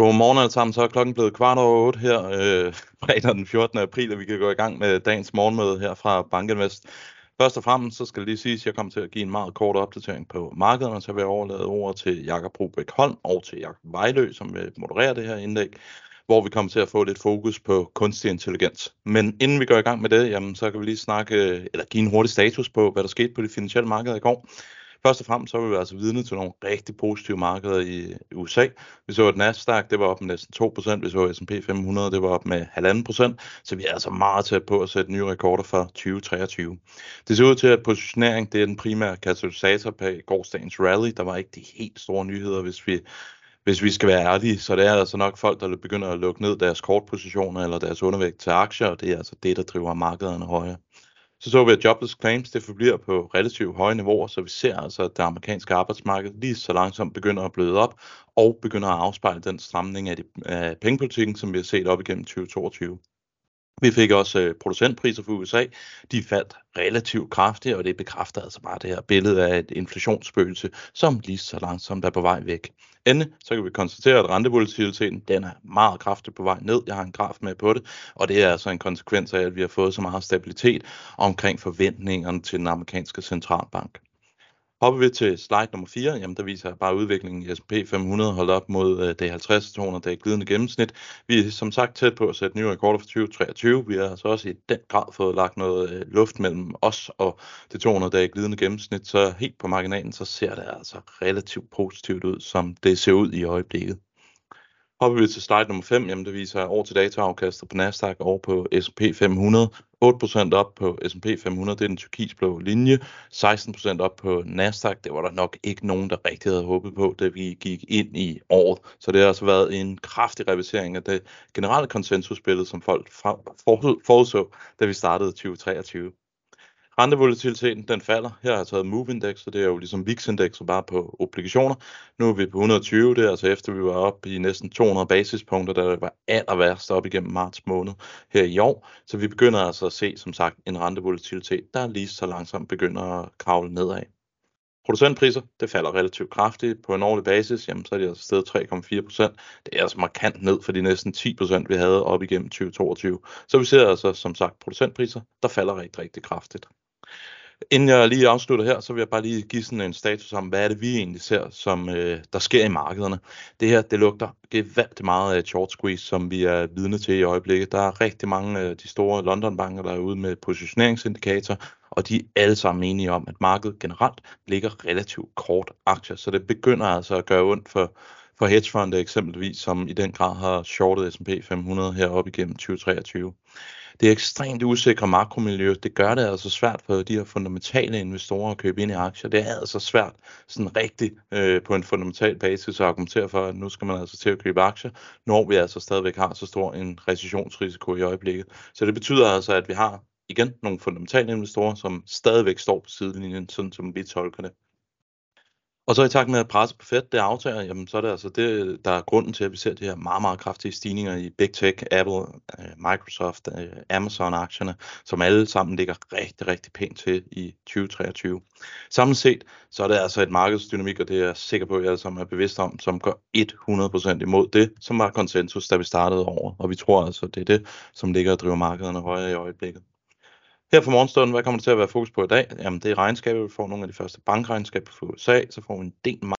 Godmorgen alle sammen. Så er klokken blevet kvart over otte her øh, fredag den 14. april, og vi kan gå i gang med dagens morgenmøde her fra Bankinvest. Først og fremmest så skal det lige siges, at jeg kommer til at give en meget kort opdatering på markedet, og så vil jeg overlade ordet til Jakob Brubæk Holm og til Jakob Vejlø, som vil moderere det her indlæg, hvor vi kommer til at få lidt fokus på kunstig intelligens. Men inden vi går i gang med det, jamen, så kan vi lige snakke, øh, eller give en hurtig status på, hvad der skete på de finansielle markeder i går. Først og fremmest så var vi altså vidne til nogle rigtig positive markeder i USA. Vi så, at Nasdaq det var op med næsten 2%, vi så S&P 500 det var op med 1,5%, så vi er altså meget tæt på at sætte nye rekorder for 2023. Det ser ud til, at positionering det er den primære katalysator på gårdsdagens rally. Der var ikke de helt store nyheder, hvis vi hvis vi skal være ærlige, så det er altså nok folk, der begynder at lukke ned deres kortpositioner eller deres undervægt til aktier, og det er altså det, der driver markederne højere. Så så vi, at jobless claims det forbliver på relativt høje niveauer, så vi ser altså, at det amerikanske arbejdsmarked lige så langsomt begynder at bløde op og begynder at afspejle den stramning af, de, af pengepolitikken, som vi har set op igennem 2022. Vi fik også øh, producentpriser for USA. De faldt relativt kraftigt, og det bekræfter altså bare det her billede af et inflationsspøgelse, som lige så langsomt er på vej væk. Endelig så kan vi konstatere, at rentevolatiliteten den er meget kraftigt på vej ned. Jeg har en graf med på det, og det er altså en konsekvens af, at vi har fået så meget stabilitet omkring forventningerne til den amerikanske centralbank. Hopper vi til slide nummer 4, jamen der viser bare udviklingen i S&P 500 holdt op mod øh, det 50-200 dag glidende gennemsnit. Vi er som sagt tæt på at sætte nye rekorder for 2023. Vi har altså også i den grad fået lagt noget øh, luft mellem os og det 200 dage glidende gennemsnit, så helt på marginalen så ser det altså relativt positivt ud, som det ser ud i øjeblikket. Hopper vi til slide nummer 5, jamen det viser år til dataafkastet på Nasdaq og på S&P 500. 8% op på S&P 500, det er den turkisblå linje. 16% op på Nasdaq, det var der nok ikke nogen, der rigtig havde håbet på, da vi gik ind i året. Så det har altså været en kraftig revisering af det generelle konsensusbillede, som folk forudså, da vi startede 2023. Rentevolatiliteten den falder. Her har jeg taget Move Index, og det er jo ligesom VIX Index bare på obligationer. Nu er vi på 120, det er altså efter vi var oppe i næsten 200 basispunkter, der var aller værst op igennem marts måned her i år. Så vi begynder altså at se, som sagt, en rentevolatilitet, der lige så langsomt begynder at kravle nedad. Producentpriser, det falder relativt kraftigt. På en årlig basis, jamen, så er de altså stedet 3,4 procent. Det er altså markant ned for de næsten 10 procent, vi havde op igennem 2022. Så vi ser altså, som sagt, producentpriser, der falder rigtig, rigtig kraftigt. Inden jeg lige afslutter her, så vil jeg bare lige give sådan en status om, hvad er det vi egentlig ser, som øh, der sker i markederne. Det her, det lugter gevaldigt meget af short squeeze, som vi er vidne til i øjeblikket. Der er rigtig mange af de store London-banker, der er ude med positioneringsindikator, og de er alle sammen enige om, at markedet generelt ligger relativt kort aktier, så det begynder altså at gøre ondt for, for hedgefonde eksempelvis, som i den grad har shortet S&P 500 heroppe igennem 2023 det ekstremt usikre makromiljø, det gør det altså svært for de her fundamentale investorer at købe ind i aktier. Det er altså svært sådan rigtigt øh, på en fundamental basis at argumentere for, at nu skal man altså til at købe aktier, når vi altså stadigvæk har så stor en recessionsrisiko i øjeblikket. Så det betyder altså, at vi har igen nogle fundamentale investorer, som stadigvæk står på sidelinjen, sådan som vi tolker det. Og så i takt med at presset på Fed det aftager, jamen så er det altså det, der er grunden til, at vi ser de her meget, meget kraftige stigninger i Big Tech, Apple, øh, Microsoft, øh, Amazon-aktierne, som alle sammen ligger rigtig, rigtig pænt til i 2023. Samlet set, så er det altså et markedsdynamik, og det er jeg sikker på, at jeg alle sammen er bevidst om, som går 100% imod det, som var konsensus, da vi startede over. Og vi tror altså, det er det, som ligger og driver markederne højere i øjeblikket. Her for morgenstunden, hvad kommer det til at være fokus på i dag? Jamen det er regnskabet, vi får nogle af de første bankregnskaber fra USA, så får vi en del